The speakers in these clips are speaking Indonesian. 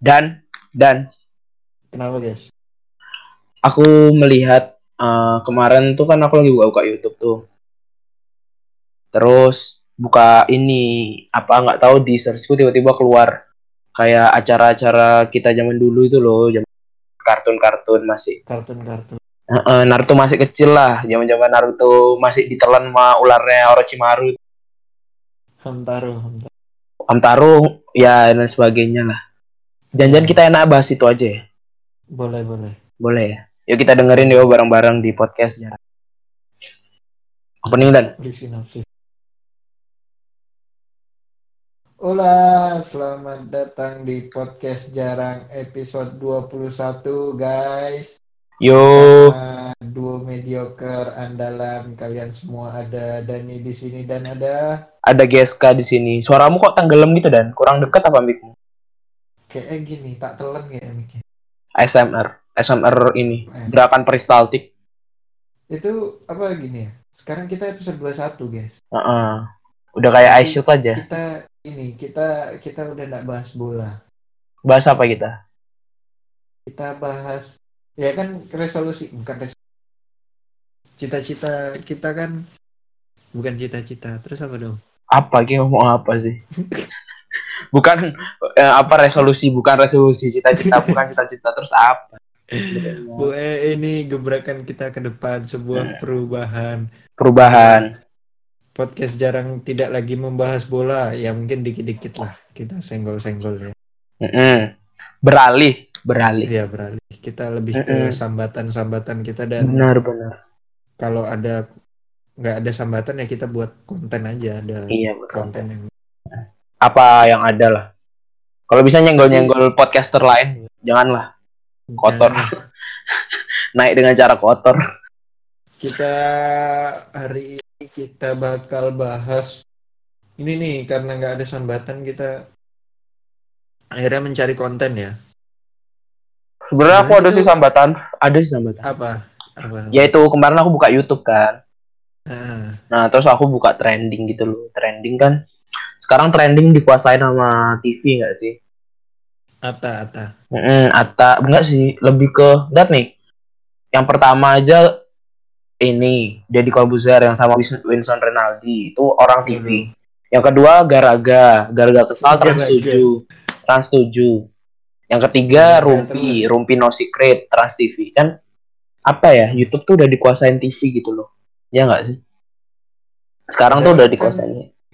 Dan dan Kenapa guys? aku melihat eh, kemarin tuh kan aku lagi buka-buka YouTube tuh. Terus buka ini apa nggak tahu di searchku tiba-tiba keluar kayak acara-acara kita zaman dulu itu loh, zaman kartun-kartun masih Kartun-kartun. Naruto masih kecil lah, zaman-zaman Naruto masih ditelan sama ularnya Orochimaru, Hamtaro, Hamtaro. Hamtaro, ya dan sebagainya lah. Jangan-jangan kita enak bahas itu aja ya. Boleh, boleh. Boleh ya? Yuk kita dengerin yuk bareng-bareng di podcastnya. Opening dan Beri sinopsis. Hola, selamat datang di podcast jarang episode 21 guys. yo Sama duo mediocre andalan kalian semua ada Dani di sini dan ada ada GSK di sini. Suaramu kok tenggelam gitu dan kurang dekat apa mikmu? Kayak gini tak telan kayak mikir. ASMR, ASMR ini Eh, gerakan peristaltik. Itu apa gini ya? Sekarang kita episode 21 guys. Heeh. Udah kayak Jadi, ice shoot aja. Kita ini kita kita udah nggak bahas bola. Bahas apa kita? Kita bahas ya kan resolusi bukan resolusi. Cita-cita kita kan bukan cita-cita. Terus apa dong? Apa Ki ngomong apa sih? bukan eh, apa resolusi, bukan resolusi cita-cita, bukan cita-cita terus apa? Bu, eh, ini gebrakan kita ke depan sebuah perubahan. Perubahan. Podcast jarang tidak lagi membahas bola, ya mungkin dikit-dikit lah kita senggol-senggol ya. Mm-mm. Beralih, beralih. Iya beralih. Kita lebih ke Mm-mm. sambatan-sambatan kita dan Benar, benar. kalau ada nggak ada sambatan ya kita buat konten aja ada Iya, konten yang Apa yang ada lah. Kalau bisa nyenggol-nyenggol podcaster lain, janganlah kotor. Jangan. Naik dengan cara kotor. kita hari ini kita bakal bahas ini nih karena nggak ada sambatan kita akhirnya mencari konten ya Sebenarnya aku Sebenarnya ada itu- sih sambatan, ada sih sambatan. apa apa Yaitu kemarin aku buka YouTube kan. Ah, Nah, terus aku buka trending gitu loh. Trending kan sekarang trending dikuasain sama TV nggak sih? Ata Ata Mm, Atta enggak sih, lebih ke lihat nih. Yang pertama aja ini Deddy Corbuzier yang sama Winston Renaldi itu orang TV. Yang kedua Garaga, Garaga kesal Trans Garaga. 7. Trans 7. Yang ketiga Rumpi. Rumpi No Secret, Trans TV. Kan apa ya? YouTube tuh udah dikuasain TV gitu loh. Ya enggak sih? Sekarang tuh Udah, udah kan- dikuasain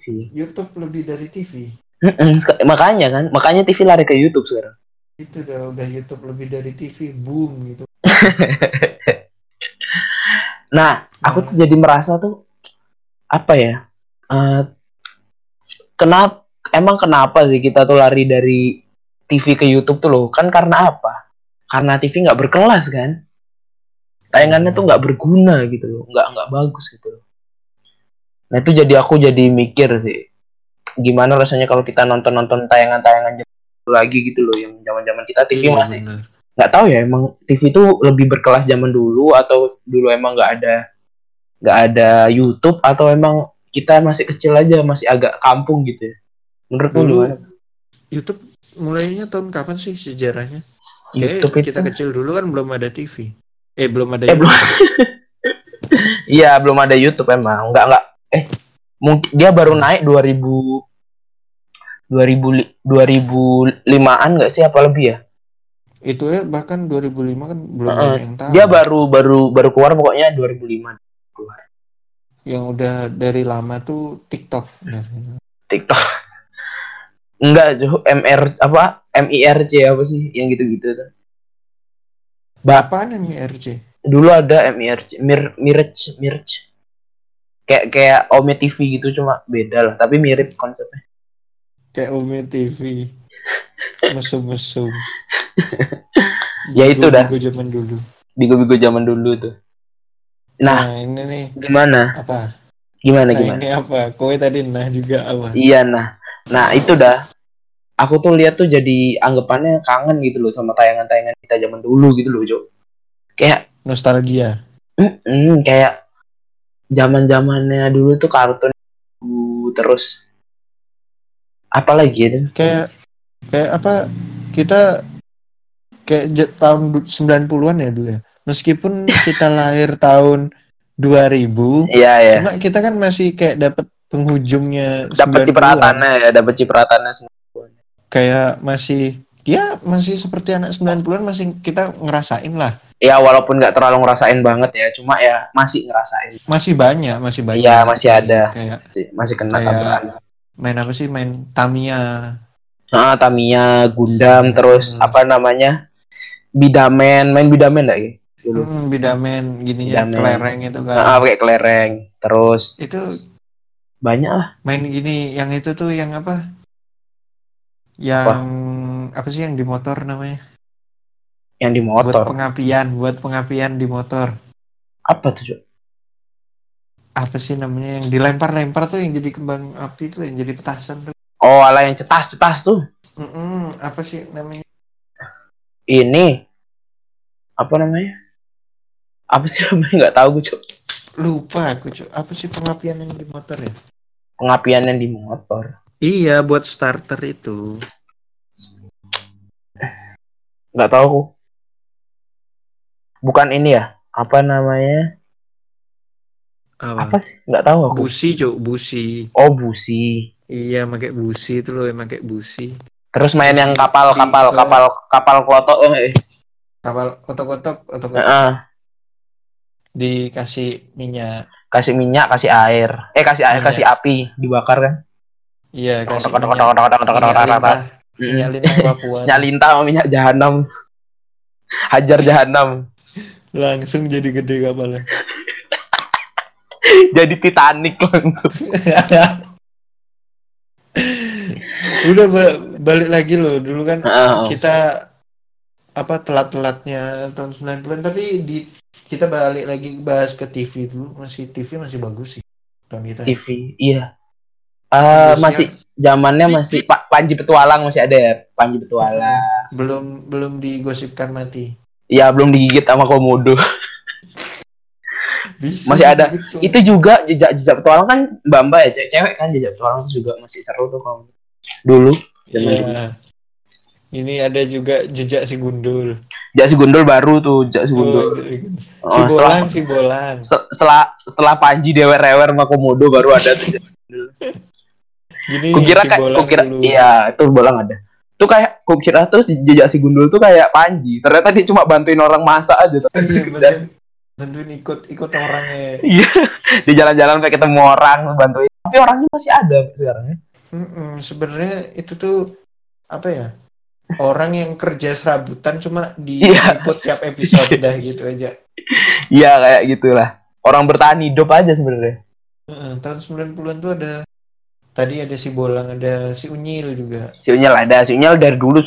TV. YouTube lebih dari TV Mm-mm, makanya kan, makanya TV lari ke YouTube sekarang. itu udah udah YouTube lebih dari TV boom gitu Nah, aku tuh jadi merasa tuh apa ya? eh kenapa emang kenapa sih kita tuh lari dari TV ke YouTube tuh loh? Kan karena apa? Karena TV nggak berkelas kan? Tayangannya tuh nggak berguna gitu loh, nggak nggak bagus gitu loh. Nah itu jadi aku jadi mikir sih, gimana rasanya kalau kita nonton-nonton tayangan-tayangan zaman dulu lagi gitu loh, yang zaman-zaman kita TV Iya, masih nggak tahu ya emang TV itu lebih berkelas zaman dulu atau dulu emang nggak ada nggak ada YouTube atau emang kita masih kecil aja masih agak kampung gitu ya? Menurutmu Dulu gimana? YouTube mulainya tahun kapan sih sejarahnya? Kayak YouTube itu kita kecil dulu kan belum ada TV eh belum ada eh belum. Iya belum ada YouTube emang nggak nggak eh mungkin dia baru naik 2000 2000 2005an nggak sih apa lebih ya? Itu ya bahkan 2005 kan belum Heeh. ada yang tahu. Dia baru baru baru keluar pokoknya 2005 keluar yang udah dari lama tuh TikTok. TikTok. Enggak. MR apa? MIRC apa sih yang gitu-gitu tuh. Ba- apaan yang MIRC dulu ada MIRC Mir Mirch Mirch kayak kayak Ome TV gitu cuma beda lah. Tapi mirip konsepnya. Kayak Umi TV mesum-mesum. Ya itu dah. Bigo zaman dulu. Bigo-bigo zaman dulu tuh. Nah nah ini nih. gimana? Apa? Gimana nah gimana? ini apa? Kowe tadi nah juga apa? Iya nah. Nah itu dah. Aku tuh lihat tuh jadi anggapannya kangen gitu loh sama tayangan-tayangan kita zaman dulu gitu loh Jo. Kayak nostalgia. Mm-mm, kayak zaman zamannya dulu tuh kartun terus apa lagi ya kayak kayak apa kita kayak tahun du- 90-an ya dulu ya. Meskipun kita lahir tahun 2000, Iya ya. cuma kita kan masih kayak dapat penghujungnya Dapat 90-an. cipratannya ya, dapat cipratannya. Kayak masih ya masih seperti anak 90-an masih kita ngerasain lah. Ya walaupun nggak terlalu ngerasain banget ya, cuma ya masih ngerasain. Masih banyak, masih banyak. Iya, masih ada. Kayak Masih, masih kena Kayak- main apa sih? Main Tamiya. Ah, Tamiya, Gundam, Hmm. terus apa namanya? Bidamen, main Bidamen enggak ya? Dulu. Hmm, bidamen gininya Bidamen. kelereng itu kan. Ah, pakai kelereng. Terus Itu banyak lah. main gini yang itu tuh yang apa? Yang apa sih yang di motor namanya? Yang di Buat motor. pengapian, buat pengapian di motor. Apa tuh? Cuk? Apa sih namanya yang dilempar-lempar tuh yang jadi kembang api tuh yang jadi petasan tuh. Oh, ala yang cetas-cetas tuh. Mm-mm, apa sih namanya? Ini apa namanya? Apa sih namanya? Nggak tahu gue, Cuk. Lupa aku, Cuk. Apa sih pengapian yang di motor ya? Pengapian yang di motor. Iya, buat starter itu. Nggak tahu aku. Bukan ini ya? Apa namanya? Apa? Apa sih? Nggak tahu aku. Busi, Cuk, busi. Oh, busi. Iya, pakai busi itu loh, yang pakai busi. Terus main Busi yang kapal, kapal, ke- kapal, kapal klotok. Eh. Kapal otok-otok, otok-otok Heeh. dikasih minyak. kasih minyak, kasih air. Eh, kasih air, Minyak. kasih api, dibakar kan? Iya, kasih kodok, minyak. kodok, kodok, kodok, kodok, Minyak lintah, Papua. Minyak lintah sama minyak jahanam. Hajar jahanam. Langsung jadi gede kapalnya. Jadi Titanic langsung. Udah ba- balik lagi loh. Dulu kan Heeh. kita apa telat-telatnya tahun 90-an tapi di kita balik lagi bahas ke TV dulu masih TV masih bagus sih tahun kita TV, iya. Eh Bagusnya masih zamannya masih Pak Panji Petualang masih ada ya, Panji Petualang. belum belum digosipkan mati Ya belum digigit sama komodo. Bisa Masih ada. gitu. Itu juga jejak-jejak petualang kan Mbak Mbak ya, cewek, cewek kan jejak petualang itu juga masih seru tuh kalau dulu. Iya. Ini ada juga jejak si gundul. Jejak si Gundul baru tuh, jejak si Gundul. Oh, si Oh, setelah, si bolang. se- setelah setelah Panji dewer-rewer sama komodo baru ada tuh. Gini Kukira si kayak kukira dulu. iya itu bolang ada. Tuh kayak kukira tuh si jejak si Gundul tuh kayak Panji. Ternyata dia cuma bantuin orang masak aja. Iya, Tapi bantuin, bantuin ikut ikut orangnya. Iya, di jalan-jalan kayak ketemu orang bantuin. Tapi orangnya masih ada sekarang ya. Mm-mm, Sebenarnya itu tuh apa ya? Orang yang kerja serabutan cuma di Iya. ikut tiap episode dah gitu aja. Iya kayak gitulah. Orang bertahan hidup aja sebenarnya. Heeh, tahun 90-an tuh ada tadi ada si Bolang, ada si Unyil juga. Si Unyil ada, si Unyil dari dulu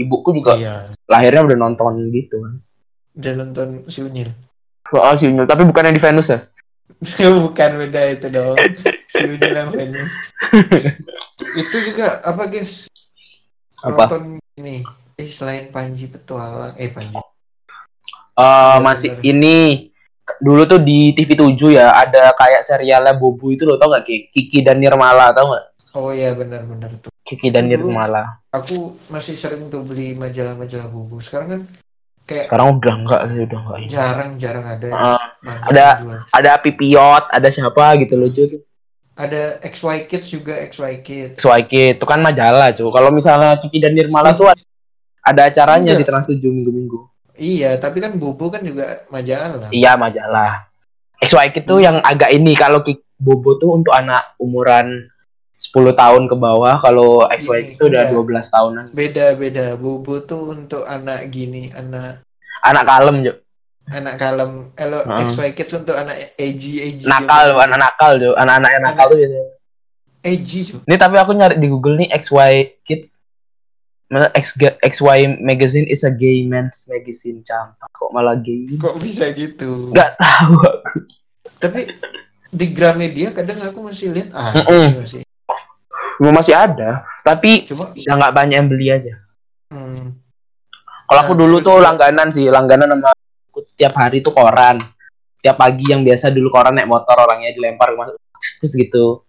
ibuku juga Iya. lahirnya udah nonton gitu kan. Udah nonton si Unyil. Oh, si Unyil, tapi bukan yang di Venus ya? Bukan beda itu dong. Si Unyil yang Venus. itu juga apa guys? Apa? Nonton ini. Eh selain Panji Petualang, eh Panji. Eh Iya, masih ini dulu tuh di TV 7 ya ada kayak serialnya Bobo itu lo tau gak Ki? Kiki dan Nirmala tau gak? Oh iya benar-benar tuh. Kiki dan Dulu. Nirmala. Aku masih sering tuh beli majalah-majalah bubu. Sekarang kan kayak Sekarang udah enggak sih, udah enggak ini. jarang-jarang ada. banyak ada- jual. ada Pipiot, ada siapa gitu loh cuy. Ada XY Kids juga XY Kids. XYK itu kan majalah cuy. Kalau misalnya Kiki dan Nirmala tuh ada, ada acaranya Enggak. di Trans 7 minggu-minggu. Iya, tapi kan bubu kan juga majalah. Iya majalah. XYK itu yang agak ini kalau Bobo tuh untuk anak umuran 10 tahun ke bawah, kalau XYK Ini, itu udah iya. 12 tahunan. Beda-beda. Bubu tuh untuk anak gini, anak Anak kalem, Cuk. anak kalem. Kalau Heeh. XY Kids untuk anak edgy edgy. Nakal, anak nakal, Cuk. Anak-anak yang nakal tuh edgy cuy. Ini tapi aku nyari di Google nih XY Kids. Mana X XY magazine is a gay man's magazine campak kok malah gay. Kok bisa gitu? Enggak tahu aku. Tapi di Gramedia kadang aku masih lihat ah Mm-mm. masih, masih. Memang masih ada, tapi Cuma udah nggak banyak yang beli aja. hmm, Kalau aku Nah, dulu terus tuh juga- langganan sih, langganan sama aku tiap hari tuh koran. Tiap pagi yang biasa dulu koran naik motor orangnya dilempar masuk terus gitu.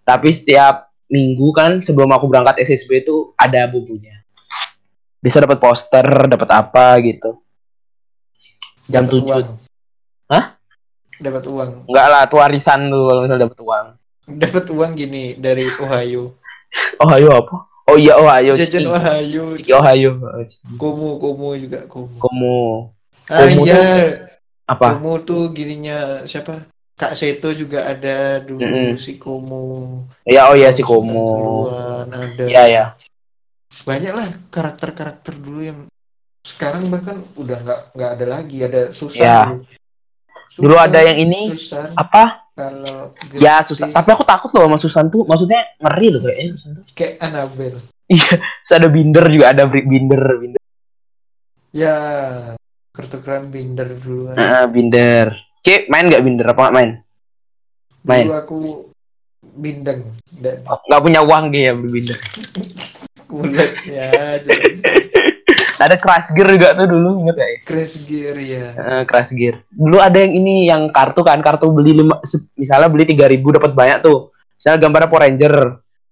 Tapi setiap minggu kan sebelum aku berangkat SSB itu ada bubunya. bisa dapat poster dapat apa gitu jam tujuh uang. Hah? Dapat uang. enggak lah itu warisan tuh kalau misalnya dapat uang Dapat uang gini dari Ohio. oh ayo apa oh iya oh ayo Jajan Ohio. oh ayo Komo, Komo juga Komo. kamu Ah Komo iya, apa Komo tuh gininya siapa? Kak Seto juga ada dulu Mm-mm. si Komo. ya oh iya si komo ada. iya ya Banyak lah karakter-karakter dulu yang sekarang bahkan udah nggak nggak ada lagi. Ada Susan. Ya. dulu. Dulu Susan, ada yang ini, Susan. apa Kalau ya susah tapi aku takut loh sama Susan tuh maksudnya ngeri loh kayaknya Susan tuh kayak Annabelle. Terus ada binder juga ada binder binder Ya, kartu-kartu binder duluan. Heeh, binder Oke, main nggak binder apa nggak main? main. Dulu aku bindeng dan Nggak punya uang dia ya beli binder. kulit ya jelas. Ada crash gear juga tuh dulu inget gak ya? Crash Gear ya. Heeh, crash gear. Dulu ada yang ini yang kartu kan, kartu beli lima, misalnya beli 3000 dapat banyak tuh. Misalnya gambarnya Power Ranger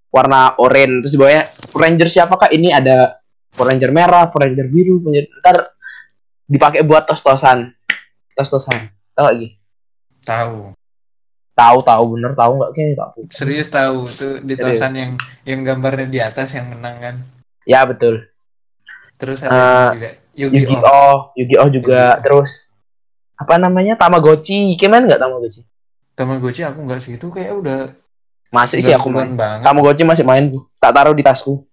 warna oranye terus di bawahnya Power Ranger siapa kak? Ini ada Power Ranger merah, Power Ranger biru, Power Ranger- ntar dipakai buat tos-tosan. Tos-tosan. Tahu lagi? Tahu. Tahu tahu bener tahu nggak kayak tahu. Serius tahu tuh di tosan yang yang gambarnya di atas yang menang kan. Ya betul. Terus ada Eh, yang juga Yu-Gi-Oh. Yu-Gi-Oh, Yu-Gi-Oh juga Yu-Gi-Oh. terus apa namanya Tamagotchi, gimana nggak Tamagotchi? Tamagotchi aku nggak sih itu kayak udah Masih sih aku main. 90-an banget. Tamagotchi masih main tuh. Tak taruh di tasku.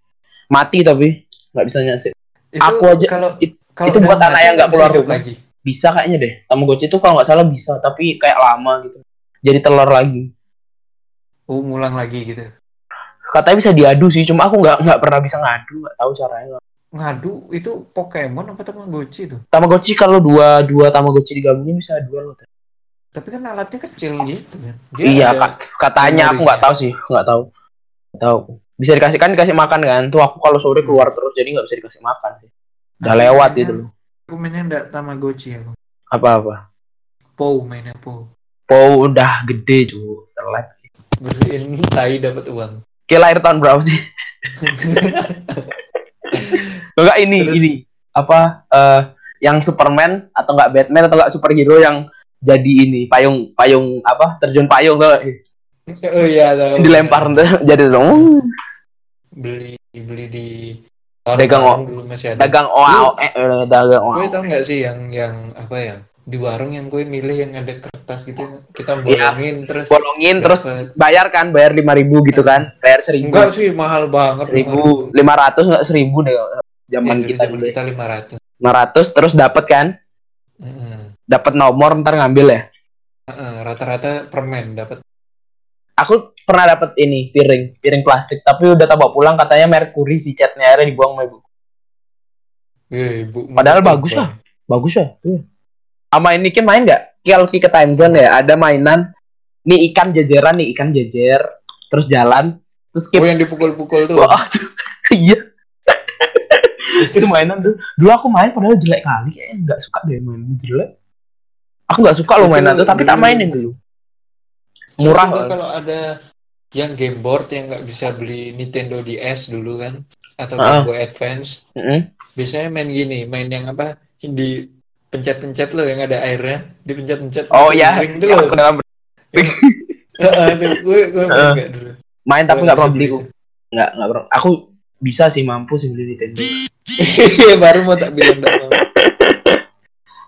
Mati tapi nggak bisa nyasik. Itu aku aja- kalau it- kalau itu buat anak yang nggak keluar rumah. lagi. Bisa kayaknya deh. Tamagotchi itu kalau nggak salah bisa, tapi kayak lama gitu. Jadi telur lagi. Oh, ngulang lagi gitu. Katanya bisa diadu sih, cuma aku nggak nggak pernah bisa ngadu, nggak tahu caranya. Ngadu itu Pokemon apa Tamagotchi tuh? Tamagotchi kalau dua dua Tamagotchi digabungin bisa dua loh. Tapi kan alatnya kecil gitu kan. iya, ada- Kak. katanya aku nggak tahu sih, nggak tahu. Nggak tahu. Bisa dikasih kan dikasih makan kan? Tuh aku kalau sore keluar terus jadi nggak bisa dikasih makan sih. Udah Aku lewat gitu loh. Aku mainnya enggak Tamagotchi aku. Apa-apa. Pou mainnya Pou. Po udah gede cuy, telat. Bersihin tai dapat uang. Kayak lahir tahun berapa sih? Enggak ini Terus? ini apa eh yang Superman atau enggak Batman atau enggak superhero yang jadi ini payung payung apa terjun payung tuh Oh iya, tahu. dilempar tuh jadi dong beli beli di Dagang warung dulu masih ada. dagang oa eh, eh, dagang Gue oa tau nggak sih yang yang apa ya di warung yang gue milih yang ada kertas gitu kita Iya. bolongin terus bolongin terus dapet. bayar kan bayar lima ribu gitu kan bayar seribu. Enggak sih mahal banget seribu lima ratus enggak seribu deh zaman Iya, kita zaman dulu kita lima ratus. lima ratus terus dapat kan? Dapat nomor ntar ngambil ya? Rata-rata permen dapat aku pernah dapat ini piring piring plastik. Tapi udah tak bawa pulang katanya merkuri si catnya akhirnya dibuang sama ibu. Eh, ibu Padahal bagus lah. bagus ya tuh sama ini kan main nggak? Kalau ke time zone ya ada mainan nih ikan jejeran nih ikan jejer terus jalan terus oh skip yang dipukul-pukul tuh. Wah, iya. Itu mainan tuh. Dulu aku main padahal jelek kali. Kayaknya nggak suka deh main jelek. Aku nggak suka Itu mainan tuh tapi tak dulu- mainin dulu. Murah kalau ada yang game board yang nggak bisa beli Nintendo DS dulu kan atau Ah. Game Boy Advance. Mm-mm. biasanya main gini main yang apa di pencet-pencet lo yang ada airnya dipencet-pencet oh langsung ya ring lo ke dalam gue gue main dulu. Tapi Gue nggak pernah beli aku nggak nggak pernah. Aku bisa sih mampu sih beli Nintendo. Iya, baru mau tak bilang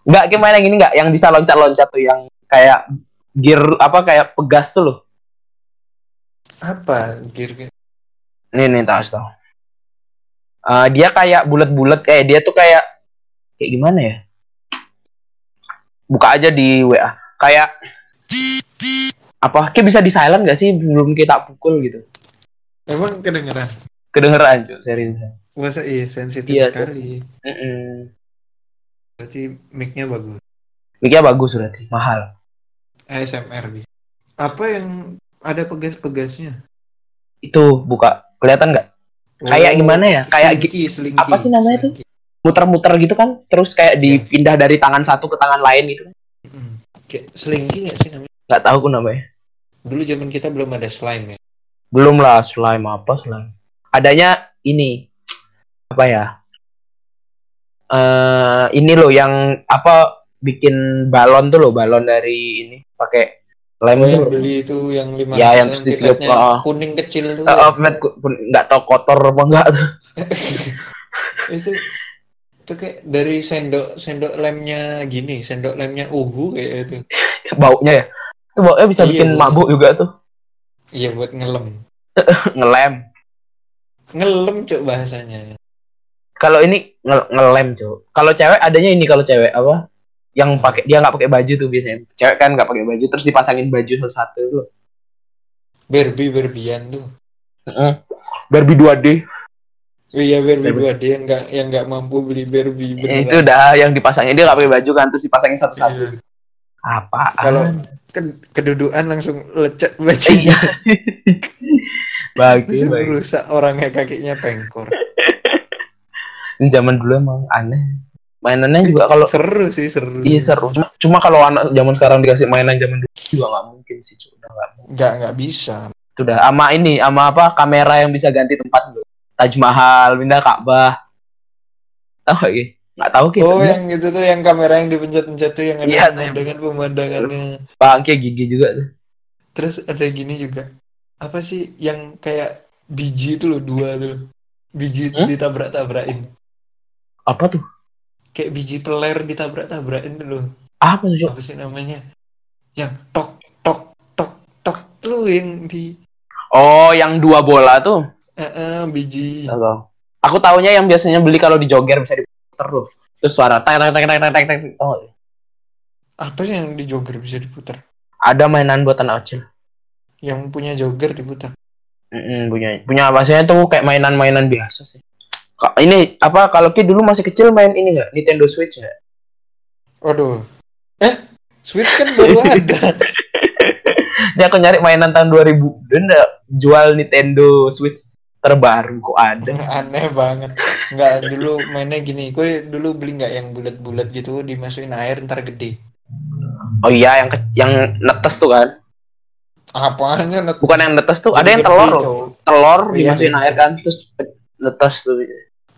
nggak kayak main yang ini nggak yang bisa loncat-loncat tuh yang kayak gear apa kayak pegas tuh loh apa gear gear Nih nih tahu tahu. Eh, dia kayak bulat-bulat kayak dia tuh kayak kayak gimana ya? Buka aja di WA. Kayak apa? Kayak bisa di silent gak sih belum kita pukul gitu? emang kedengeran Kedengeran cuy, serius. masa iya sensitif Iya, sekali Mm-mm. berarti mic-nya bagus Mic-nya bagus berarti, mahal. ASMR bisa apa yang ada pegas-pegasnya Itu buka, kelihatan nggak? Kayak gimana ya? Kayak slinky, slinky, apa sih namanya tuh? slinky. Muter-muter gitu kan? Terus kayak Iya. dipindah dari tangan satu ke tangan lain gitu. Mm. kayak slinky nggak sih namanya Nggak tahu aku namanya. dulu zaman kita belum ada slime ya Belum lah slime apa slime. Adanya ini apa ya? eh ini loh yang apa bikin balon tuh loh balon dari ini pakai lem Oh, loh. beli itu yang lima Ya, yang terus ditiup, oh. kuning kecil tuh. Ku- ku- nggak tahu kotor apa enggak tuh. itu itu kayak dari sendok sendok lemnya gini, sendok lemnya uhu kayak itu. baunya ya. Itu baunya bisa Iya, bikin baunya. mabuk juga tuh. Iya buat ngelem. Ngelem. Ngelem cok bahasanya. Kalau ini nge- ngelem, Cok. Kalau cewek adanya ini kalau cewek apa? Yang pakai dia nggak pakai baju tuh biasanya. Cewek kan nggak pakai baju terus dipasangin baju satu-satu tuh. Barbie berbian tuh. Heeh. Barbie 2D. Oh iya Barbie Barbie. dua dia yang nggak yang nggak mampu beli Barbie Eh, itu beneran. udah yang dipasangin dia nggak pakai baju kan terus dipasangin satu-satu. Iya. Apaan? Kalau ke- kedudukan langsung lecet iya. bajunya. Bagi. rusak orangnya kakinya pengkor. Ini zaman dulu emang aneh. Mainannya juga kalau seru sih seru. iya seru. Cuma, cuma kalau anak zaman sekarang dikasih mainan zaman dulu juga nggak mungkin sih, Cok. Udah nggak. Nggak nggak bisa. Itu udah sama ini, sama apa? Kamera yang bisa ganti tempat loh. Taj Mahal, pindah Ka'bah. Tahu gak? Nggak tahu gitu. Oh yang itu tuh yang kamera yang dipencet-pencet tuh yang ada Iya, pemandangan pemandangannya. Bangke gigi juga tuh. Terus ada gini juga. Apa sih yang kayak biji itu loh dua tuh. Biji Hmm? ditabrak-tabrakin. Apa tuh? Kayak biji peler ditabrak-tabrakin loh. Apa tuh? Apa sih namanya? Yang tok tok tok tok tuh yang di Oh, yang dua bola tuh. eh, eh, biji. Tahu. Aku taunya yang biasanya beli kalau di jogger bisa diputer tuh. Terus suara teng teng teng teng teng teng teng. Oh, Apa sih yang di jogger bisa diputar? ada mainan buat anak kecil. Yang punya jogger diputar. Mm punya punya bahasanya tuh kayak mainan-mainan biasa sih. Ini apa kalau Ki dulu masih kecil main ini nggak Nintendo Switch nggak? Waduh. Eh, Switch kan baru ada. Dia aku nyari mainan tahun 2000 dan jual Nintendo Switch terbaru kok ada. Aneh banget. Nggak dulu mainnya gini. Kue dulu beli nggak yang bulat-bulat gitu dimasukin air ntar gede. Oh iya yang ke- yang netes tuh kan? Apanya net Bukan yang netes tuh, ada yang telur loh. Telur Iya, dimasukin iya. air kan terus netes tuh.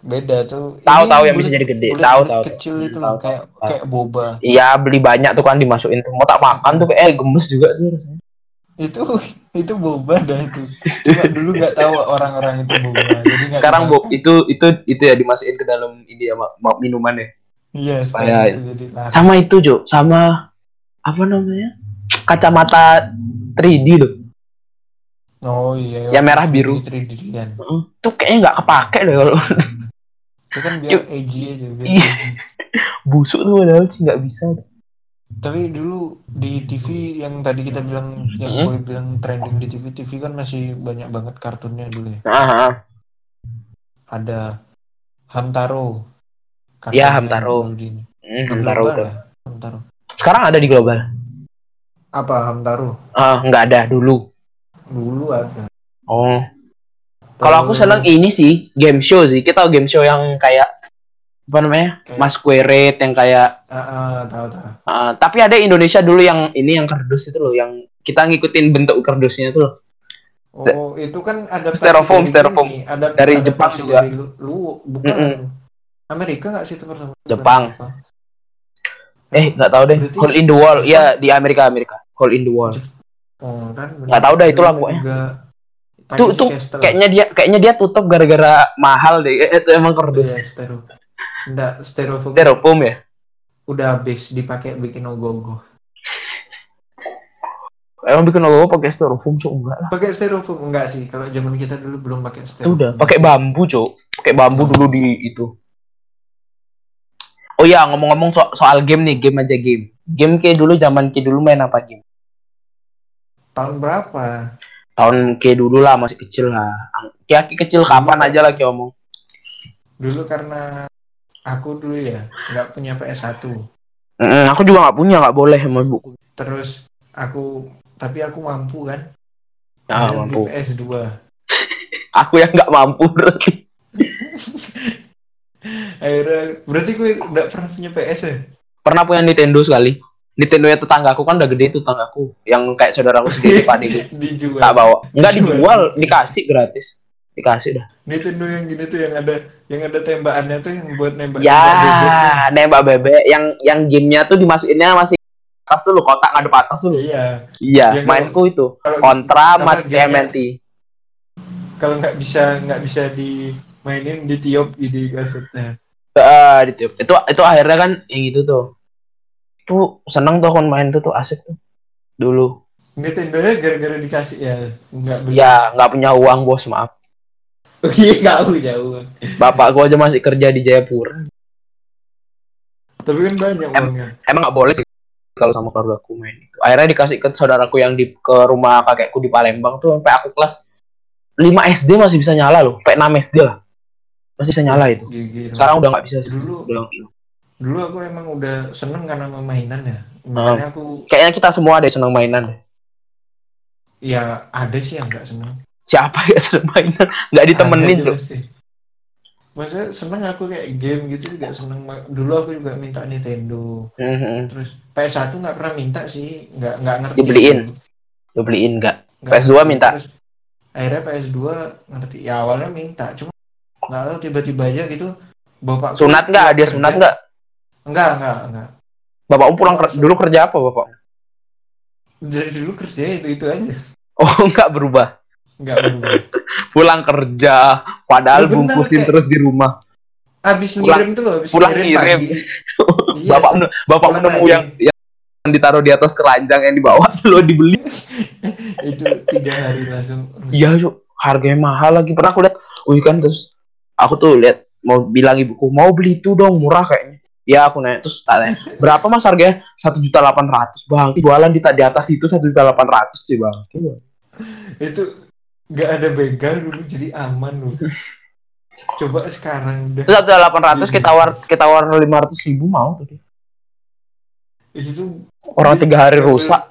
Beda tuh. Tahu-tahu Ini yang bisa jadi gede. Tahu tahu. Kecil itu Tahu, loh tahu. kayak kayak boba. Iya beli banyak tuh kan dimasukin tuh. Mau tak makan tuh kayak eh, gemes juga tuh rasanya. Itu itu boba dah itu. Cuma dulu nggak tahu orang-orang itu boba. Jadi Sekarang. Bob itu itu itu ya dimasukin ke dalam ini ya ma- ma- minuman ya. Iya, Supaya- itu jadi laris. Sama itu Jo, sama apa namanya? Kacamata 3D loh. Oh iya. Yang merah biru. 3D kan. Heeh. Tuh kayaknya nggak kepake kalau Itu kan biar Yuk. edgy aja biar Iya. edgy. busuk tuh padahal sih nggak bisa. Tapi dulu di TV yang tadi kita bilang yang Hmm. boy bilang trending di TV, TV kan masih banyak banget kartunnya dulu ya. Ah, ah. Ada Hamtaro. Kartun Iya, yang Hamtaro. di- Hmm, Hamtaro Global ya, Hamtaro. Sekarang ada di global. Apa Hamtaro? Ah, nggak ada dulu. Dulu ada. Oh. Kalau aku seneng ini sih game show sih. Kita tahu game show yang kayak apa namanya? Kayak- Masquerade yang kayak Ah, ah, tahu tahu. ah, tapi ada Indonesia dulu yang ini yang kardus itu loh yang kita ngikutin bentuk kardusnya itu loh. Oh, itu kan ada Styrofoam, styrofoam. Ada Dari ada Jepang juga. Dari lu, lu bukan. Mm-mm. Amerika nggak sih itu pertama? Jepang. Eh, nggak tahu deh. Berarti- Hole in the wall. Iya, di Amerika Amerika. Hole in the wall. Oh, kan. Nggak tahu dah, itulah pokoknya. Tuh, tuh, Kayaknya dia kayaknya dia tutup gara-gara mahal deh. Eh, itu emang kardus. Iya, styro. Enggak, styrofoam. Styrofoam ya? Udah habis dipakai bikin ogoh-ogoh. Emang bikin logo pakai styrofoam cok enggak lah. Pakai styrofoam enggak sih? Kalau zaman kita dulu belum pakai Itu styrofoam. udah pakai bambu cok. Pakai bambu dulu di itu. Oh iya, ngomong-ngomong so- soal game nih, game aja game. Game kayak dulu zaman kayak dulu main apa game? Tahun berapa? Tahun kayak dulu lah, masih kecil lah. Kayak kecil kapan aja lah kayak ngomong. Dulu karena aku dulu ya nggak punya PS1. Mm, aku juga nggak punya, nggak boleh sama buku. Terus aku tapi aku mampu kan? Ah, Dan mampu. Di PS2. Aku yang nggak mampu berarti. Akhirnya berarti gue nggak pernah punya PS ya? Pernah punya Nintendo sekali. Nintendo ya tetanggaku kan udah gede tuh tetanggaku. Yang kayak saudaraku sendiri Pak itu. Dijual. Tak bawa. Nggak Dijual. dijual, dikasih gratis. dikasih dah Nintendo yang gini tuh yang ada yang ada tembakannya tuh yang buat nembak ya nembak bebek nembak bebek yang yang gamenya tuh dimasukinnya masih atas tuh lo kotak ngadep atas tuh iya iya Yang mainku itu kalau kontra mat TMNT kalau nggak bisa nggak bisa dimainin ditiup di kasetnya Eh, ditiup. itu itu akhirnya kan yang itu tuh tuh seneng tuh kon main tuh tuh asik tuh. Dulu. Nintendo nya gara-gara dikasih ya? Nggak beli. Ya nggak punya uang bos maaf. Iya nggak punya uang. Bapak gua aja masih kerja di Jayapura. Tapi kan banyak Em- uangnya. emang nggak boleh sih kalau sama keluarga aku main itu. Akhirnya dikasih ke saudaraku yang di ke rumah kakekku di Palembang tuh sampai aku kelas 5 SD masih bisa nyala loh. Sampai 6 SD lah. Masih bisa nyala itu. Gigi. sekarang udah nggak bisa sih. Dulu- udah. Dulu aku emang udah seneng karena sama mainan ya makanya aku kayaknya kita semua deh seneng mainan ya ada sih yang nggak seneng siapa ya seneng mainan nggak ditemenin Ada tuh. Maksudnya seneng aku kayak game gitu juga seneng dulu aku juga minta Nintendo Mhm. terus PS1 nggak pernah minta sih nggak nggak ngerti Dibeliin? gitu. lu beliin nggak Nggak PS2 ngerti. minta? Terus akhirnya PS2 ngerti ya awalnya minta cuma nggak tahu tiba-tiba aja gitu bapak sunat nggak dia sunat nggak enggak enggak enggak. Bapakmu pulang ker- dulu kerja apa bapak? Dari dulu kerja itu itu aja. Oh nggak berubah? Nggak berubah. Pulang kerja padahal Ya bener, bungkusin kayak- terus di rumah. Abis Pulang- ngirim tuh loh abis pulang ngirim, ngirim. pagi. Iya, bapak bapak nemu lagi. yang yang ditaruh di atas keranjang yang dibawa lo dibeli. Itu tiga hari langsung. Iya yuk. Harganya mahal lagi. Pernah aku lihat wih kan terus aku tuh lihat mau bilang ibuku mau beli itu dong murah kayaknya ya aku nanya terus tanya berapa mas harganya? satu juta delapan ratus. Bang jualan di di atas itu satu juta delapan ratus sih bang. Itu nggak ada begal dulu jadi aman loh. Coba sekarang udah. satu juta delapan ratus kita war kita war lima ratus ribu mau. Tuh dia. itu orang tiga hari rusak.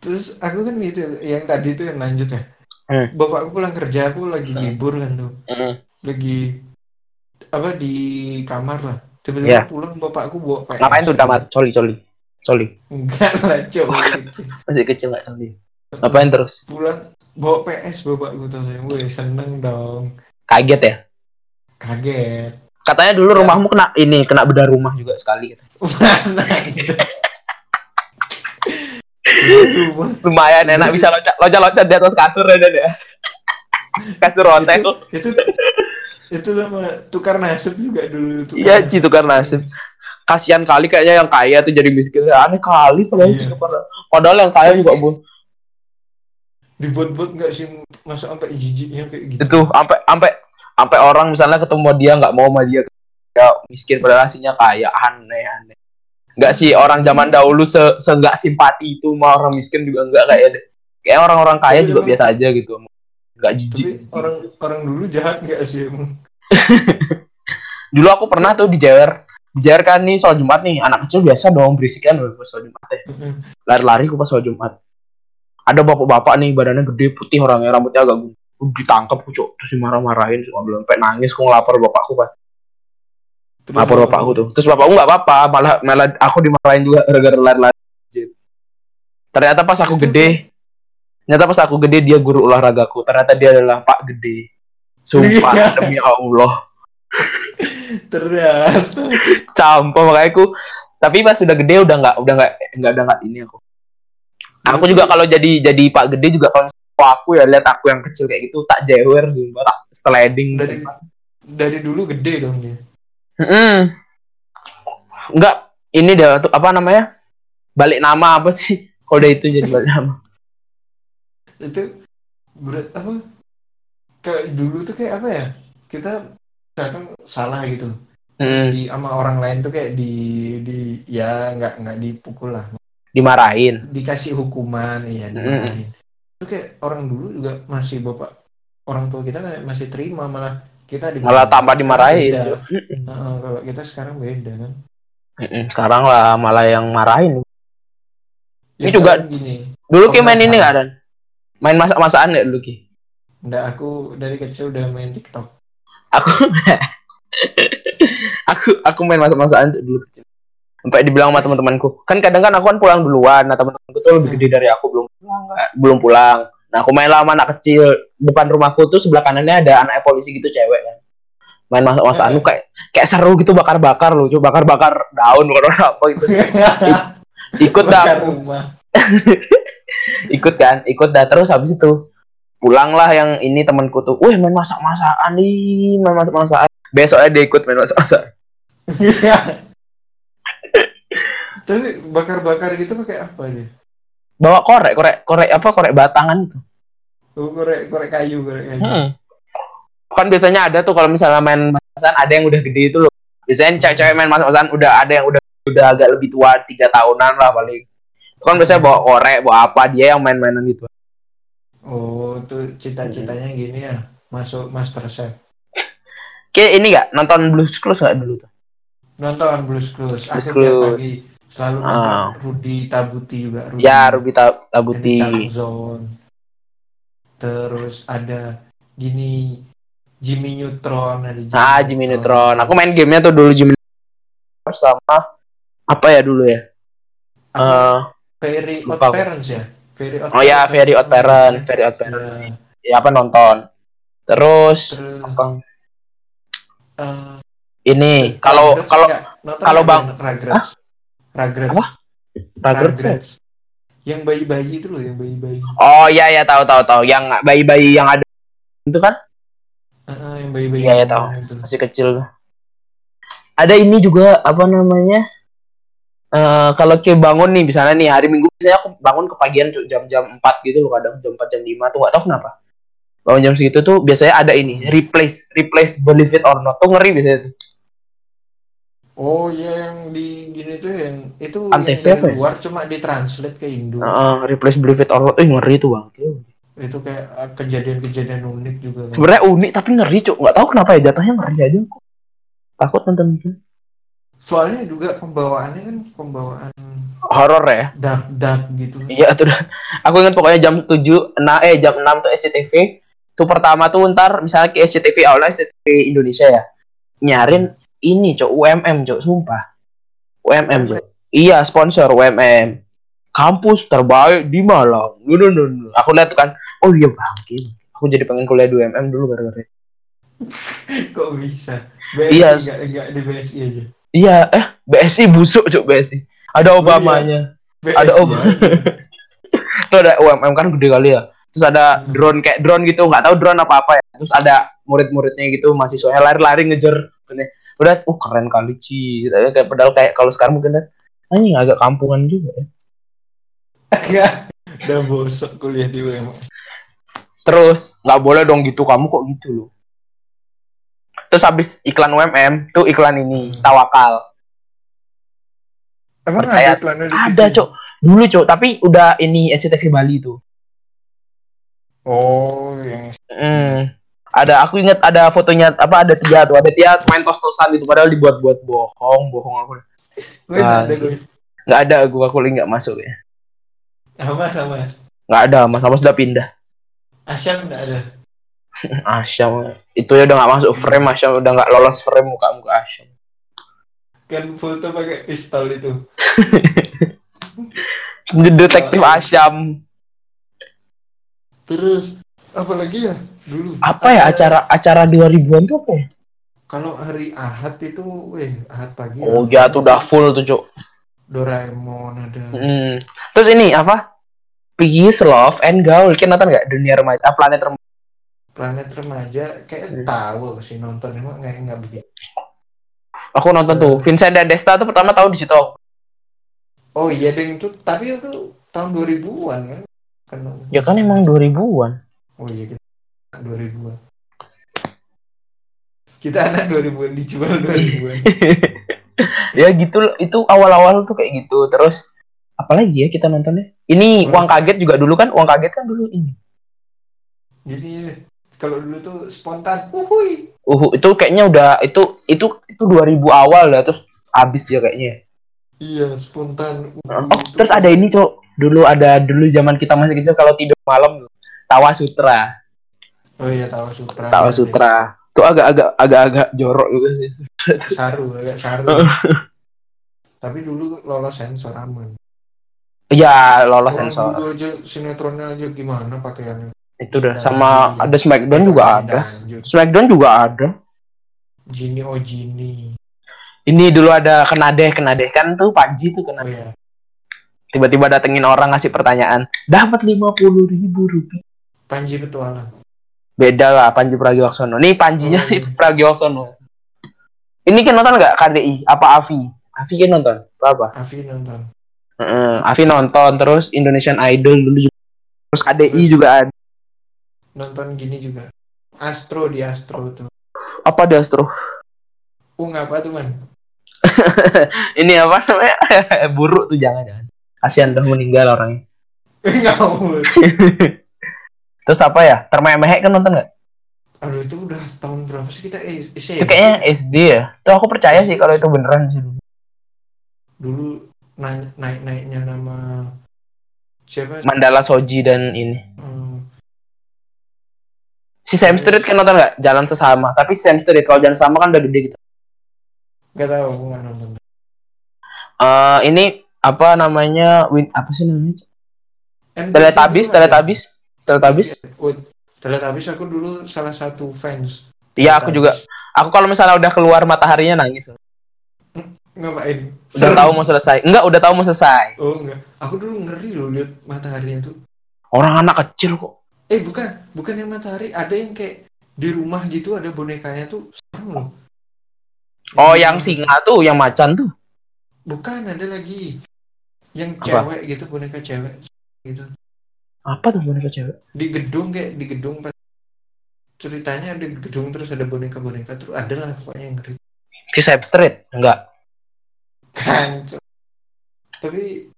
Terus aku kan itu yang tadi itu yang lanjut ya. Hmm. bapakku pulang kerja aku lagi Hmm. libur kan tuh. Mm. lagi apa di kamar lah. Tiba-tiba Iya. pulang bapakku bawa PS ngapain tuh damar coli coli. Coli. Enggak lah coba masih kecil nggak coli. Ngapain terus? Pulang bawa PS bapakku tuh. Wih seneng dong. Kaget ya? Kaget. Katanya dulu rumahmu kena ini kena bedah rumah juga sekali mana lumayan enak bisa loncat loncat loncat di atas kasur ya Dan, ya kasur hotel. Itu itu sama tukar nasib juga dulu tukar iya. Ci tukar nasib. Kasihan kali kayaknya yang kaya tuh jadi miskin. Aneh kali padahal Iya. padahal yang kaya juga bu. Dibuat-buat nggak sih? Masa sampai jijiknya kayak gitu? Itu sampai sampai sampai orang misalnya ketemu dia nggak mau sama dia ya miskin padahal aslinya kaya. Aneh aneh. Nggak sih orang zaman dahulu se se nggak simpati itu sama orang miskin juga nggak kayak kayak orang-orang kaya Tapi juga biasa aja gitu nggak tapi jijik. orang orang dulu jahat nggak sih emang? Dulu aku pernah tuh dijewer dijewer kan nih soal jumat nih. Anak kecil biasa dong berisikan loh pas soal jumat teh lari-lari aku pas soal jumat. Ada bapak-bapak nih badannya gede putih orangnya rambutnya agak gunting ditangkap kucuk terus dimarah-marahin semua belum sampai nangis aku ngelapor bapakku pas Terus lapor apa? bapakku tuh. Terus bapakku nggak apa-apa malah malah aku dimarahin juga gara-gara lari-lari. Ternyata pas aku gede ternyata pas aku gede dia guru olahragaku. Ternyata dia adalah pak gede. Sumpah Iya. demi Allah. Ternyata. Campur makanya aku tapi pas sudah gede udah nggak udah nggak nggak udah nggak ini aku. Aku juga kalau jadi jadi pak gede juga kalau aku ya lihat aku yang kecil kayak gitu tak jewer sumpah tak sliding dari dari dulu gede dong dia. Nggak ini dah tuh apa namanya? Balik nama apa sih? Kode itu jadi balik nama itu berat apa? Kayak dulu tuh kayak apa ya? Kita misalkan salah gitu. Terus Mm, di sama orang lain tuh kayak di di ya nggak nggak dipukul lah. Dimarahin. Dikasih hukuman iya dimarahin. itu kayak orang dulu juga masih bapak orang tua kita kan masih terima malah kita dimarahin. malah tambah dimarahin. beda. Heeh, kalau kita sekarang beda kan? Sekarang lah malah yang marahin. Ini Ya, juga- paling gini dulu ki main ini nggak dan main masak-masakan nggak dulu ki? Enggak aku dari kecil udah main TikTok. Aku aku aku main masak-masakan dulu kecil. Sampai dibilang sama teman-temanku. Kan kadang kan aku kan pulang duluan. Nah teman-temanku tuh lebih gede dari aku. Belum pulang belum pulang. Nah aku main lama anak kecil. Depan rumahku tuh sebelah kanannya ada anak polisi gitu cewek kan. Main masak masakan Eh. kayak kayak seru gitu bakar-bakar loh, coba bakar-bakar daun bakar apa gitu. Ikut dah, Bakar. ikut kan, ikut dah terus habis itu pulanglah yang ini temanku tuh, wih main masak-masakan nih, main masak-masakan. Besoknya dia ikut main masak-masak. Tapi bakar-bakar gitu pakai apa dia? Bawa korek, korek, korek apa korek batangan itu. Oh, korek korek kayu, korek kayu. Hmm. Kan biasanya ada tuh kalau misalnya main masak ada yang udah gede itu loh. Biasanya cewek-cewek main masak-masakan udah ada yang udah udah agak lebih tua tiga tahunan lah paling. Kan biasanya bawa korek, bawa apa dia yang main-mainan gitu. Oh, tuh cita-citanya gini ya, masuk Master Chef. Kayak ini gak nonton Blues Clues gak dulu tuh? Nonton Blues Clues. Blues Aku Clues. pagi selalu Ah. nonton Rudy Tabuti juga. Rudy. Ya Ruby Ta- Tabuti. Zone. Terus ada gini Jimmy Neutron ada Jimmy Ah Jimmy Neutron. Aku main gamenya tuh dulu Jimmy Neutron sama apa ya dulu ya? Eh, Very Odd. Parents ya. Very Odd oh ya Parents. Very Odd Parent, Very Odd Parent. Ya. Ya apa nonton. Terus Terus apa? eh, Ini kalau kalau kalau bang- Rugrats. Rugrats. Apa? Rugrats. Yang bayi-bayi itu loh, yang bayi-bayi. Oh iya ya tahu tahu tahu yang bayi-bayi yang ada itu kan Heeh, yang bayi-bayi. Iya, yang tahu. masih kecil. Ada ini juga apa namanya? Eh kalau kayak bangun nih misalnya nih hari Minggu biasanya aku bangun kepagian Cuk, jam-jam 4 gitu loh kadang jam 4 jam 5 tuh gak tahu kenapa. Bangun jam segitu tuh biasanya ada ini replace replace believe it or not tuh ngeri biasanya tuh. Oh iya yang di gini tuh yang itu Antv yang dari ya? luar cuma ditranslate ke Indo. Heeh, replace believe it or not. Eh ngeri tuh bang. Itu kayak eh, kejadian-kejadian unik juga. kan. Sebenarnya unik tapi ngeri cuk. Nggak tahu kenapa ya jatuhnya ngeri aja kok. Takut nonton itu. Soalnya juga pembawaannya kan pembawaan Horor ya. dark dark gitu. Iya tuh. Aku ingat pokoknya jam 7, nah eh jam 6 tuh SCTV. Tuh pertama tuh ntar misalnya ke SCTV awalnya SCTV Indonesia ya. Nyarin ini cok UMM cok sumpah. UMM cok. Iya sponsor UMM. Kampus terbaik di Malang. No, no, no. Aku lihat tuh kan, oh iya bangke. Aku jadi pengen kuliah di UMM dulu gara-gara. itu. Kok bisa? BSI Iya. enggak enggak di BSI aja. Iya, eh BSI busuk cok BSI. Ada Oh, iya. Obamanya. Ada om. aja. Tuh ada UMM kan gede kali ya. Terus ada Hmm. drone kayak drone gitu, nggak tahu drone apa apa ya. Terus ada murid-muridnya gitu, mahasiswanya lari-lari ngejar. Udah, uh keren kali Ci. Kayak padahal kayak kalau sekarang mungkin kan anjing agak kampungan juga ya. Enggak. Udah bosok kuliah di UM. Terus nggak boleh dong gitu kamu kok gitu loh. Terus habis iklan UMM tuh iklan ini Hmm. tawakal. Emang Percaya- ada iklannya di Ada cok. Dulu cok, tapi udah ini SCTV Bali tuh. Oh, yang Hmm. Ada aku ingat ada fotonya apa ada Tia tuh, ada Tia main tos-tosan gitu padahal dibuat-buat bohong, bohong aku. gue Ah, ada gue. Nggak ada aku aku lagi nggak masuk ya. Sama sama. Nggak ada, Mas Mas udah pindah. Asyam enggak ada. Asyam itu ya udah nggak masuk frame Asyam udah nggak lolos frame muka muka Asyam. Kan foto pakai pistol itu. Detektif Asyam. Terus apa lagi ya dulu? Apa ya acara acara 2000-an tuh apa ya? Kalau hari Ahad itu, weh, Ahad pagi. Oh ya. tuh udah full tuh, Cuk. Doraemon ada. Hmm. Terus ini apa? Peace, Love, and Gaul. Kita nonton nggak dunia remaja? Ah, planet remaja. Planet remaja kayak Hmm. tahu aku sih nonton emang nggak nggak begitu. Aku nonton tuh. Vincent dan Desta tuh pertama tahu di situ. Oh iya deng itu tapi itu tahun 2000-an kan? Kan Ya kan emang 2000-an. oh iya kita 2000-an. Kita anak 2000-an dijual 2000-an. ya gitu loh. itu awal-awal tuh kayak gitu. Terus apalagi ya kita nontonnya? Ini Terus- uang kaget juga dulu kan? Uang kaget kan dulu ini. Jadi kalau dulu tuh spontan, uhui. Uh, itu kayaknya udah itu itu itu 2000 awal dah terus habis dia kayaknya. Iya, spontan. uhui Oh, itu. terus ada ini, Cok. Dulu ada dulu zaman kita masih kecil kalau tidur malam Tawa Sutra. Oh iya, tahu sutra. Tawa Sutra. Itu agak-agak agak-agak jorok juga sih. Saru, agak saru. Tapi dulu lolos sensor aman. Ya lolos Orang sensor. dulu aja sinetronnya aja gimana pakaiannya. Itu udah sama ada Smackdown juga ada. Smackdown juga ada. Gini oh Gini. Ini dulu ada kenadeh kenadeh kan tuh Panji tuh Oh kenadeh. ya. Tiba-tiba datengin orang ngasih pertanyaan, dapat lima puluh ribu rupiah. Panji Petualang. Beda lah Panji Pragiwaksono. Nih Panjinya Oh, iya. Pragiwaksono. Ini kan nonton nggak KDI? Apa Avi? Avi kan nonton? Apa? Avi nonton. Heeh, Avi nonton terus Indonesian Idol dulu juga. Terus KDI Terus- juga ada. Nonton gini juga. Astro di Astro tuh. Apa di Astro? Ung apa tuh man? Ini apa namanya? Buruk tuh jangan jangan. Kasihan udah meninggal orangnya. Terus apa ya? Termehek kan nonton nggak? Aduh itu udah tahun berapa sih kita eh, Itu SMP? kayaknya SD ya. Tuh aku percaya sih kalau itu beneran sih. Dulu naik naik naiknya nama siapa? Mandala Soji dan ini. Hmm, Si Sam Street kan nonton nggak? Jalan sesama. Tapi Sam Street kalau jalan sama kan udah gede gitu. Gak tahu aku nggak nonton. Eh ini apa namanya? Win apa sih namanya? Ada. Teletubbies, Teletubbies. Oh, Teletubbies aku dulu salah satu fans. Iya, aku juga. Aku kalau misalnya udah keluar mataharinya nangis. Ngapain? Udah tahu mau selesai. Enggak, udah tahu mau selesai. Oh enggak. Aku dulu ngeri loh lihat mataharinya tuh. Orang anak kecil kok. Eh bukan, bukan yang matahari. Ada yang kayak di rumah gitu ada bonekanya tuh serem loh. Oh, yang singa tuh, yang macan tuh. Bukan, ada lagi. Yang Apa? cewek gitu, boneka cewek gitu. Apa tuh boneka cewek? Di gedung kayak di gedung pas ceritanya ada di gedung terus ada boneka-boneka terus ada lah pokoknya yang ngeri. Si Street? Enggak. Kan. Tapi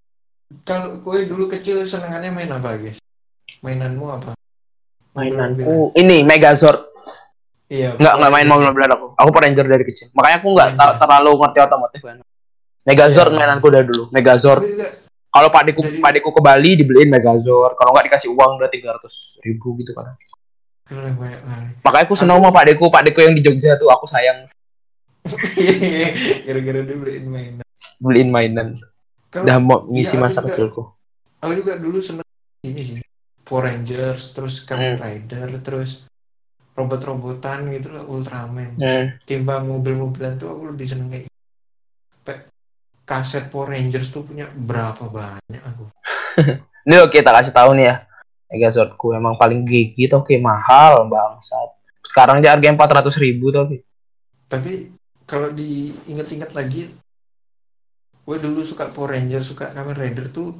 kalau kue dulu kecil senengannya main apa guys? Mainanmu apa? Mainanku ini Megazord. Iya. Enggak, enggak main mobil-mobilan aku. Aku Power Ranger dari kecil. Makanya aku enggak Ranger. ter- terlalu ngerti otomotif kan. Megazord Iya. mainanku dari dulu. Megazord. Kalau pakdeku Dari- pakdeku ke Bali dibeliin Megazord. Kalau enggak dikasih uang udah 300 ribu gitu kan. Makanya aku seneng sama pakdeku. Pakdeku yang di Jogja tuh aku sayang Gara-gara dia beliin mainan. beliin mainan. Udah mau ngisi Iya, aku masa juga. kecilku. aku juga dulu seneng ini sih. Power Rangers, terus Kamen Hmm. Rider, terus robot-robotan gitu lah, Ultraman. Hmm. Timbang mobil-mobilan tuh aku lebih seneng kayak kaset Power Rangers tuh punya berapa banyak aku. Ini loh kita kasih tahu nih ya. Megazordku emang paling gigi tuh oke mahal bangsat. Sekarang dia harganya 400 ribu tuh. Tapi kalau diinget-inget lagi, gue dulu suka Power Rangers, suka Kamen Rider tuh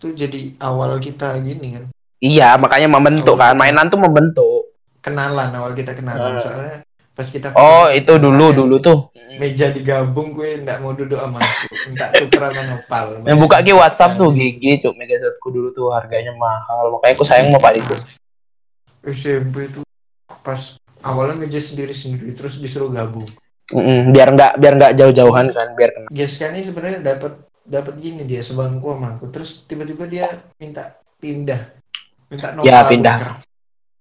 tuh jadi awal kita gini kan Iya, makanya membentuk Oh, kan. Mainan tuh membentuk. kenalan awal kita kenalan Ah. soalnya pas kita Oh, itu dulu dulu tuh. meja digabung gue nggak mau duduk sama aku minta tuker sama nopal Yang buka ki WhatsApp tuh gigi cuk Megazordku dulu tuh harganya mahal. Makanya aku sayang sama Pak Diko. SMP tuh pas awalnya meja sendiri sendiri terus disuruh gabung Mm-mm, biar nggak biar nggak jauh-jauhan kan, biar kena. Geska ini sebenarnya dapat dapat gini dia sebangku sama aku terus tiba-tiba dia minta pindah minta nopal Ya, pindah. tuker.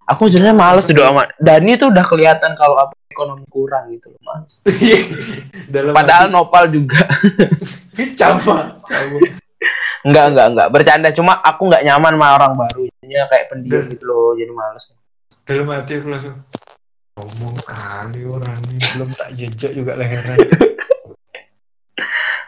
Aku sebenarnya males duduk sama Dani tuh udah kelihatan kalau apa ekonomi kurang gitu loh, Mas. dalam Padahal nopal juga. hati, cama Enggak, enggak, enggak. Bercanda cuma aku nggak nyaman sama orang baru. Jadinya kayak pendiam gitu loh, jadi males. dalam hati aku langsung ngomong kali orang ini belum tak jejak juga leheran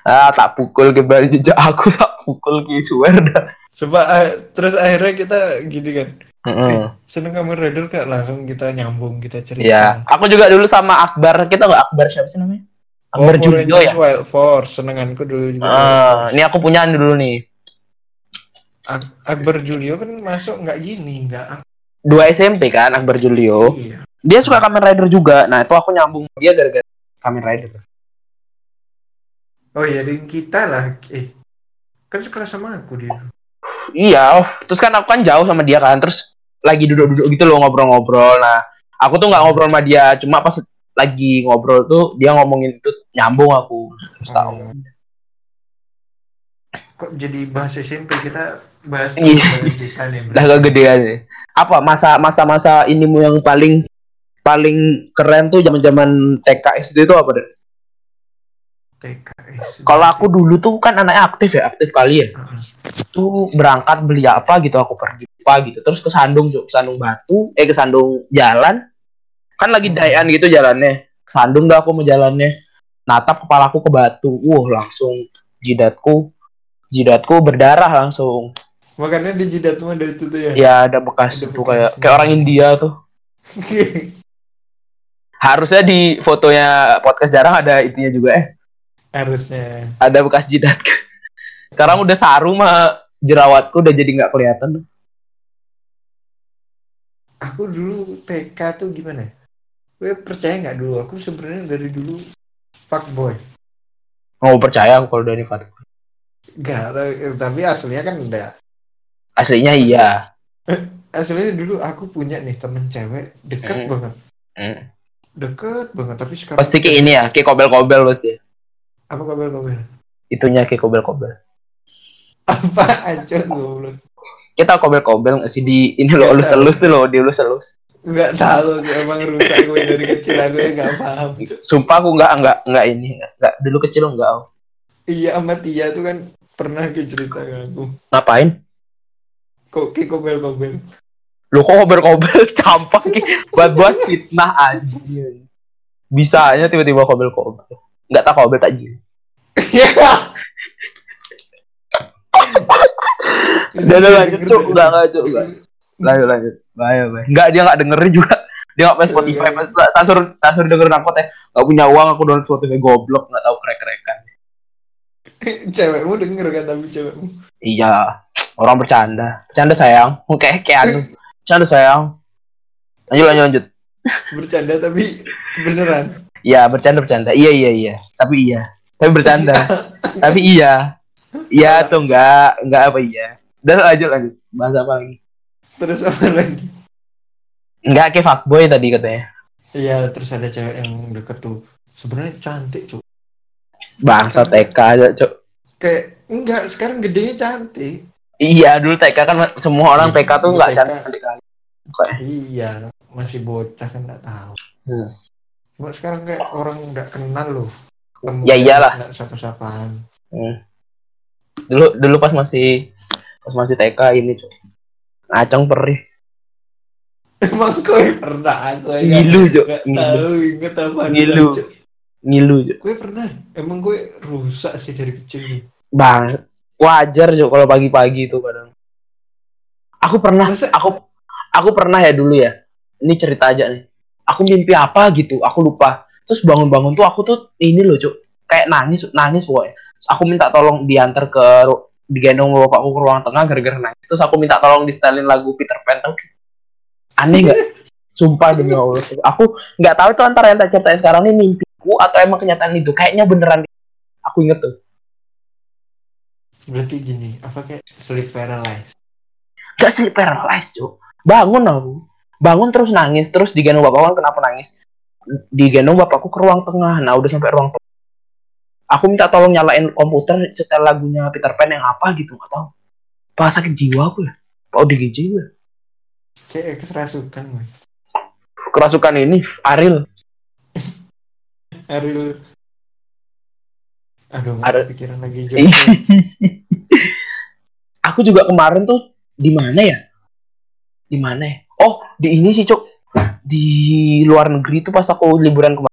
Ah, tak pukul ke balik jejak aku tak pukul ki dah. Coba eh, terus akhirnya kita gini kan Heeh. seneng Kamen Rider kak langsung kita nyambung kita cerita. Iya, aku juga dulu sama Akbar. Kita nggak Akbar siapa sih namanya? Oh, Akbar Julio ya. Wild Force senenganku dulu juga. Ah, ini aku punya dulu nih. Ak- Akbar Julio kan masuk nggak gini nggak. Dua SMP kan Akbar Julio. Iya. Dia suka Kamen Rider juga. Nah, itu aku nyambung dia gara-gara Kamen Rider. Oh iya dan kita lah eh kan sekelas sama aku dia. Iya, oh. terus kan aku kan jauh sama dia kan. Terus lagi duduk-duduk gitu loh ngobrol-ngobrol. Nah, aku tuh nggak ngobrol sama dia, cuma pas lagi ngobrol tuh dia ngomongin itu nyambung aku. Terus tahu. Oh. Kok jadi bahas SMP kita bahas Iya. kita nih. Udah kegedean nih. Apa masa masa masa inimu yang paling paling keren tuh zaman-zaman TK SD itu apa deh? TKS. Kalau aku dulu tuh kan anaknya aktif ya, aktif kali ya. Tuh berangkat beli apa gitu aku pergi apa gitu. Terus ke Sandung, Cuk. ke Sandung Batu, eh ke Sandung jalan. Kan lagi Hmm. dayan gitu jalannya. Ke Sandung dah aku mau jalannya. Natap kepalaku ke batu. Wah, langsung jidatku jidatku berdarah langsung. Makanya di jidat mah ada itu tuh ya. Ya ada bekas Ada tuh kayak kayak orang India tuh. Harusnya di fotonya podcast jarang ada itunya juga eh. Harusnya. Ada bekas jidat. Sekarang udah saru mah jerawatku udah jadi nggak kelihatan. Aku dulu TK tuh gimana? Gue percaya nggak dulu? Aku sebenarnya dari dulu fuckboy. Mau percaya aku kalau dari Fat. Enggak, tapi aslinya kan enggak. Aslinya iya. Aslinya dulu aku punya nih temen cewek deket Hmm. banget. Hmm. Deket banget, tapi sekarang Pasti kayak ini ya, kayak kobel-kobel pasti. Apa kabel-kabel? Itunya kayak kobel-kobel. Apa aja goblok. Kita kobel-kobel nggak sih di ini lo elus-elus tuh lo, dielus-elus. Enggak tahu gue emang rusak gue dari kecil aku enggak paham. Sumpah aku nggak nggak nggak ini nggak nggak- dulu kecil nggak. aku. Iya sama Tia tuh kan pernah ke cerita ke aku. Ngapain? Kok kayak kobel-kobel. Lu kok kobel-kobel campak buat buat fitnah. Bisa aja tiba-tiba kobel-kobel. Nggak tak kobel tak jin. Udah, udah, lanjut, Cuk. Enggak, enggak, Cuk, enggak. Lanjut lanjut. Bahaya, bahaya. Enggak dia nggak dengerin juga. Dia nggak punya Spotify. Iya, Tak suruh tak suruh dengerin aku teh. Nggak punya uang aku download Spotify goblok nggak tahu krek-krekan. Cewekmu denger kan tapi cewekmu. Iya, orang bercanda. Bercanda sayang. Kayak kayak anu. Bercanda sayang. Lanjut lanjut lanjut. Bercanda tapi beneran. Iya, bercanda bercanda. Iya iya iya. Tapi iya. Tapi bercanda. Tapi iya. Iya atau enggak? Enggak apa iya. Dan lanjut lanjut. Bahas apa lagi? Terus apa lagi? Enggak kayak fuckboy tadi katanya. Iya, terus ada cewek yang deket tuh. Sebenarnya cantik, Cuk. Bangsa TK aja, Cuk. Kayak enggak, sekarang gedenya cantik. Iya, dulu TK kan semua orang Iya, TK tuh enggak cantik kali. Iya, masih bocah kan enggak tahu. Hmm. Cuma sekarang kayak orang enggak kenal loh. Ketemu Ya iyalah. Enggak sapa-sapaan. hmm. Dulu dulu pas masih pas masih TK ini, Cuk. Ngaceng perih. Emang kau pernah aku Ngilu, Ngilu. tahu inget apa Ngilu. Ngilu, Cuk. Gue pernah. Emang gue rusak sih dari kecil. Bang, wajar Cuk kalau pagi-pagi itu kadang. Aku pernah, Masa aku aku pernah ya dulu ya. Ini cerita aja nih. Aku mimpi apa gitu, aku lupa. Terus bangun-bangun tuh aku tuh ini loh, Cuk. Kayak nangis, nangis pokoknya. Terus aku minta tolong diantar ke digendong bapakku ke ruang tengah gara-gara nangis. Terus aku minta tolong di setelin lagu Peter Pan tau. Aneh nggak? Sumpah demi Allah. Aku nggak tahu itu antara yang tak ceritain sekarang ini mimpiku atau emang kenyataan itu. Kayaknya beneran. Aku inget tuh. berarti gini, apa kayak sleep paralysis? gak sleep paralyzed cuk bangun aku bangun terus nangis terus digendong bapak kan kenapa nangis? Digendong bapakku ke ruang tengah nah udah sampai ruang tengah. Aku minta tolong nyalain komputer setel lagunya Peter Pan yang apa gitu nggak tahu. Pas sakit jiwa aku ya? Apa ODGJ gue Kayak kerasukan kerasukan ini Ariel. Ariel. Aduh, kepikiran lagi jokes. aku juga kemarin tuh di mana ya? Di mana ya di ini sih cuk. Di luar negeri tuh pas aku liburan kemarin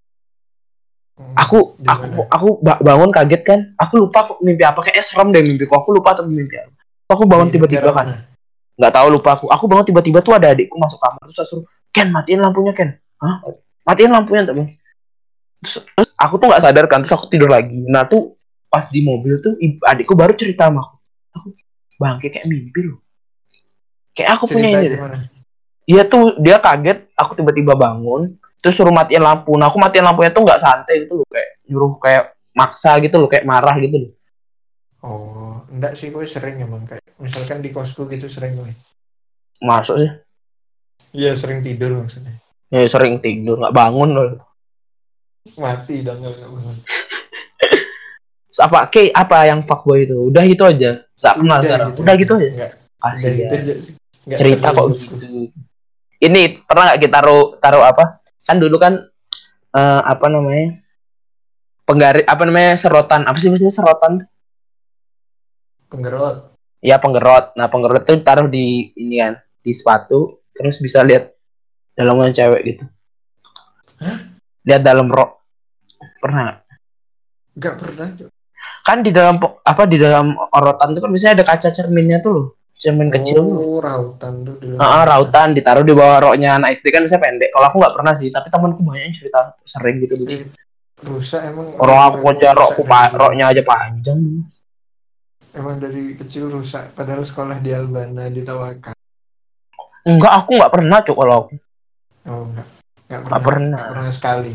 aku Di aku aku ba- bangun kaget kan. Aku lupa aku mimpi apa. Kayaknya serem deh mimpiku. Aku lupa tuh mimpi apa. Aku bangun Di tiba-tiba kan. nggak tahu lupa aku. Aku bangun tiba-tiba tuh ada adikku masuk kamar. Terus saya suruh Ken matiin lampunya Ken. Hah? matiin lampunya temen terus, terus aku tuh nggak sadar kan. Terus aku tidur lagi. Nah tuh pas di mobil tuh adikku baru cerita sama aku. Aku bangke kayak mimpi loh. Kayak aku punya Cerita ini Iya tuh dia kaget, aku tiba-tiba bangun, terus suruh matiin lampu. Nah aku matiin lampunya tuh nggak santai gitu loh, kayak nyuruh kayak maksa gitu loh, kayak marah gitu loh. Oh, enggak sih gue sering emang kayak misalkan di kosku gitu sering gue. Masuk sih, Iya sering tidur maksudnya. ya sering tidur nggak bangun loh. Mati dong nggak bangun. Apa, K, apa yang fuckboy itu? Udah itu aja, nggak kenal sekarang. Udah gitu aja. Enggak, Kasih udah ya. gitu aja sih. Nggak Cerita kok gitu. Ini pernah nggak kita taruh taruh apa? Kan dulu kan eh, apa namanya? penggaris apa namanya serotan apa sih maksudnya serotan Penggerot. ya penggerot nah penggerot itu taruh di ini kan di sepatu terus bisa lihat dalamnya cewek gitu lihat dalam rok pernah nggak? Gak pernah. Kan di dalam apa di dalam orotan itu kan biasanya ada kaca cerminnya tuh loh cermin kecil. Oh, rautan tuh. Ah, rautan ditaruh di bawah roknya anak SD kan biasanya pendek. Kalau aku nggak pernah sih, tapi temanku banyak yang cerita sering gitu dulu. Rusak emang. Orang aku aja rokku pa- roknya aja panjang. Emang dari kecil rusak. Padahal sekolah di Albana di. Enggak, aku nggak pernah cuk kalau aku. Oh enggak. Enggak pernah. Nggak pernah. Sekali.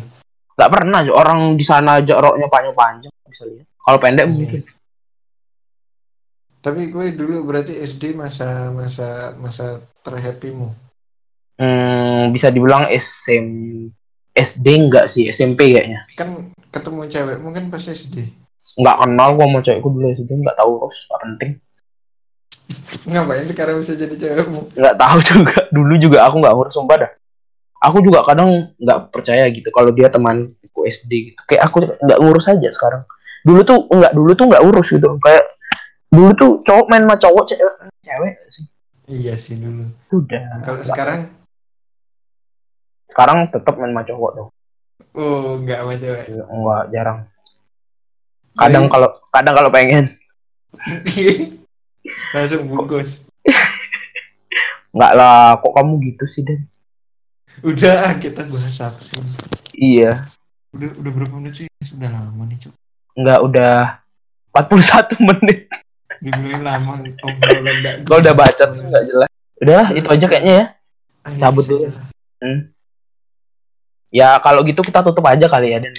Nggak pernah orang di sana aja roknya panjang-panjang bisa lihat. Kalau pendek Iya. mungkin. Tapi gue dulu berarti SD masa masa masa terhappymu. Hmm, bisa dibilang SM SD enggak sih, SMP kayaknya. Kan ketemu cewekmu kan pas SD. Nggak kenal gua sama cewekku dulu SD, nggak tahu terus, nggak penting. Ngapain sekarang bisa jadi cewekmu? nggak tahu juga dulu juga aku nggak ngurus sumpah dah aku juga kadang nggak percaya gitu kalau dia temanku SD gitu kayak aku nggak ngurus aja sekarang dulu tuh nggak dulu tuh nggak urus gitu kayak dulu tuh cowok main sama cowok cewek cewek sih Iya sih dulu. udah Kalau sekarang sekarang tetap main sama cowok dong oh enggak sama cewek. nggak jarang kadang kalau kadang kalau pengen langsung bungkus. nggak lah kok kamu gitu sih dan Udah ah, kita bahas apa sih? iya Udah udah berapa menit sih? Sudah lama nih, Cuk. nggak udah 41 menit Dibilangin lama obrolan enggak. kalau udah baca nggak jelas udah itu aja kayaknya ya Ayo, cabut bisa dulu. aja lah. ya kalau gitu kita tutup aja kali ya dan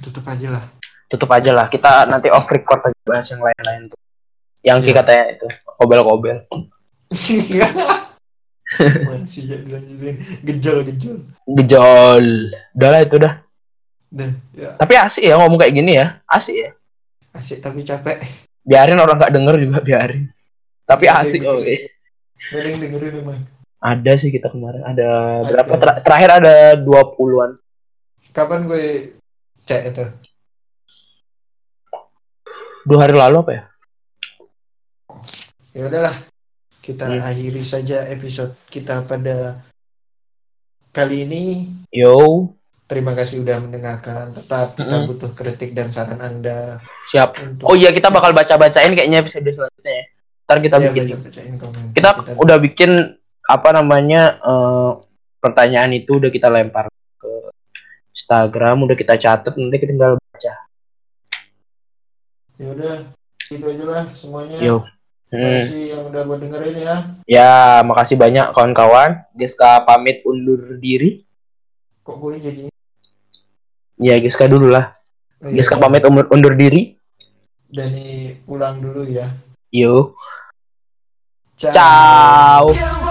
Tutup aja lah. tutup aja lah kita nanti off record aja bahas yang lain-lain tuh yang Iya. katanya itu kobel-kobel Masih ya dilanjutin. Gejol-gejol. gejol udah lah itu dah Dah, ya tapi asik ya ngomong kayak gini ya asik ya asik tapi capek. Biarin orang nggak denger juga biarin tapi asik oke dengerin emang. ada sih kita kemarin ada Ada. berapa Ter- terakhir ada 20-an Kapan gue cek itu? dua hari lalu apa ya Ya udahlah. Kita Hmm. akhiri saja episode kita pada kali ini. yo Terima kasih udah mendengarkan. Tetap kita Mm-mm. butuh kritik dan saran Anda siap untuk oh iya kita bakal baca-bacain kayaknya episode selanjutnya ya ntar kita Iya, bikin baca-bacain komen. kita udah bikin apa namanya eh, pertanyaan itu udah kita lempar ke Instagram udah kita catat nanti kita tinggal baca Ya udah, gitu aja lah semuanya. yo Terima Hmm. kasih yang udah buat dengerin ya. ya makasih banyak kawan-kawan Giska pamit undur diri Kok gue jadi ya Giska dulu lah Oh, iya. Giska pamit undur, undur diri Dani pulang dulu ya. yo Ciao. ciao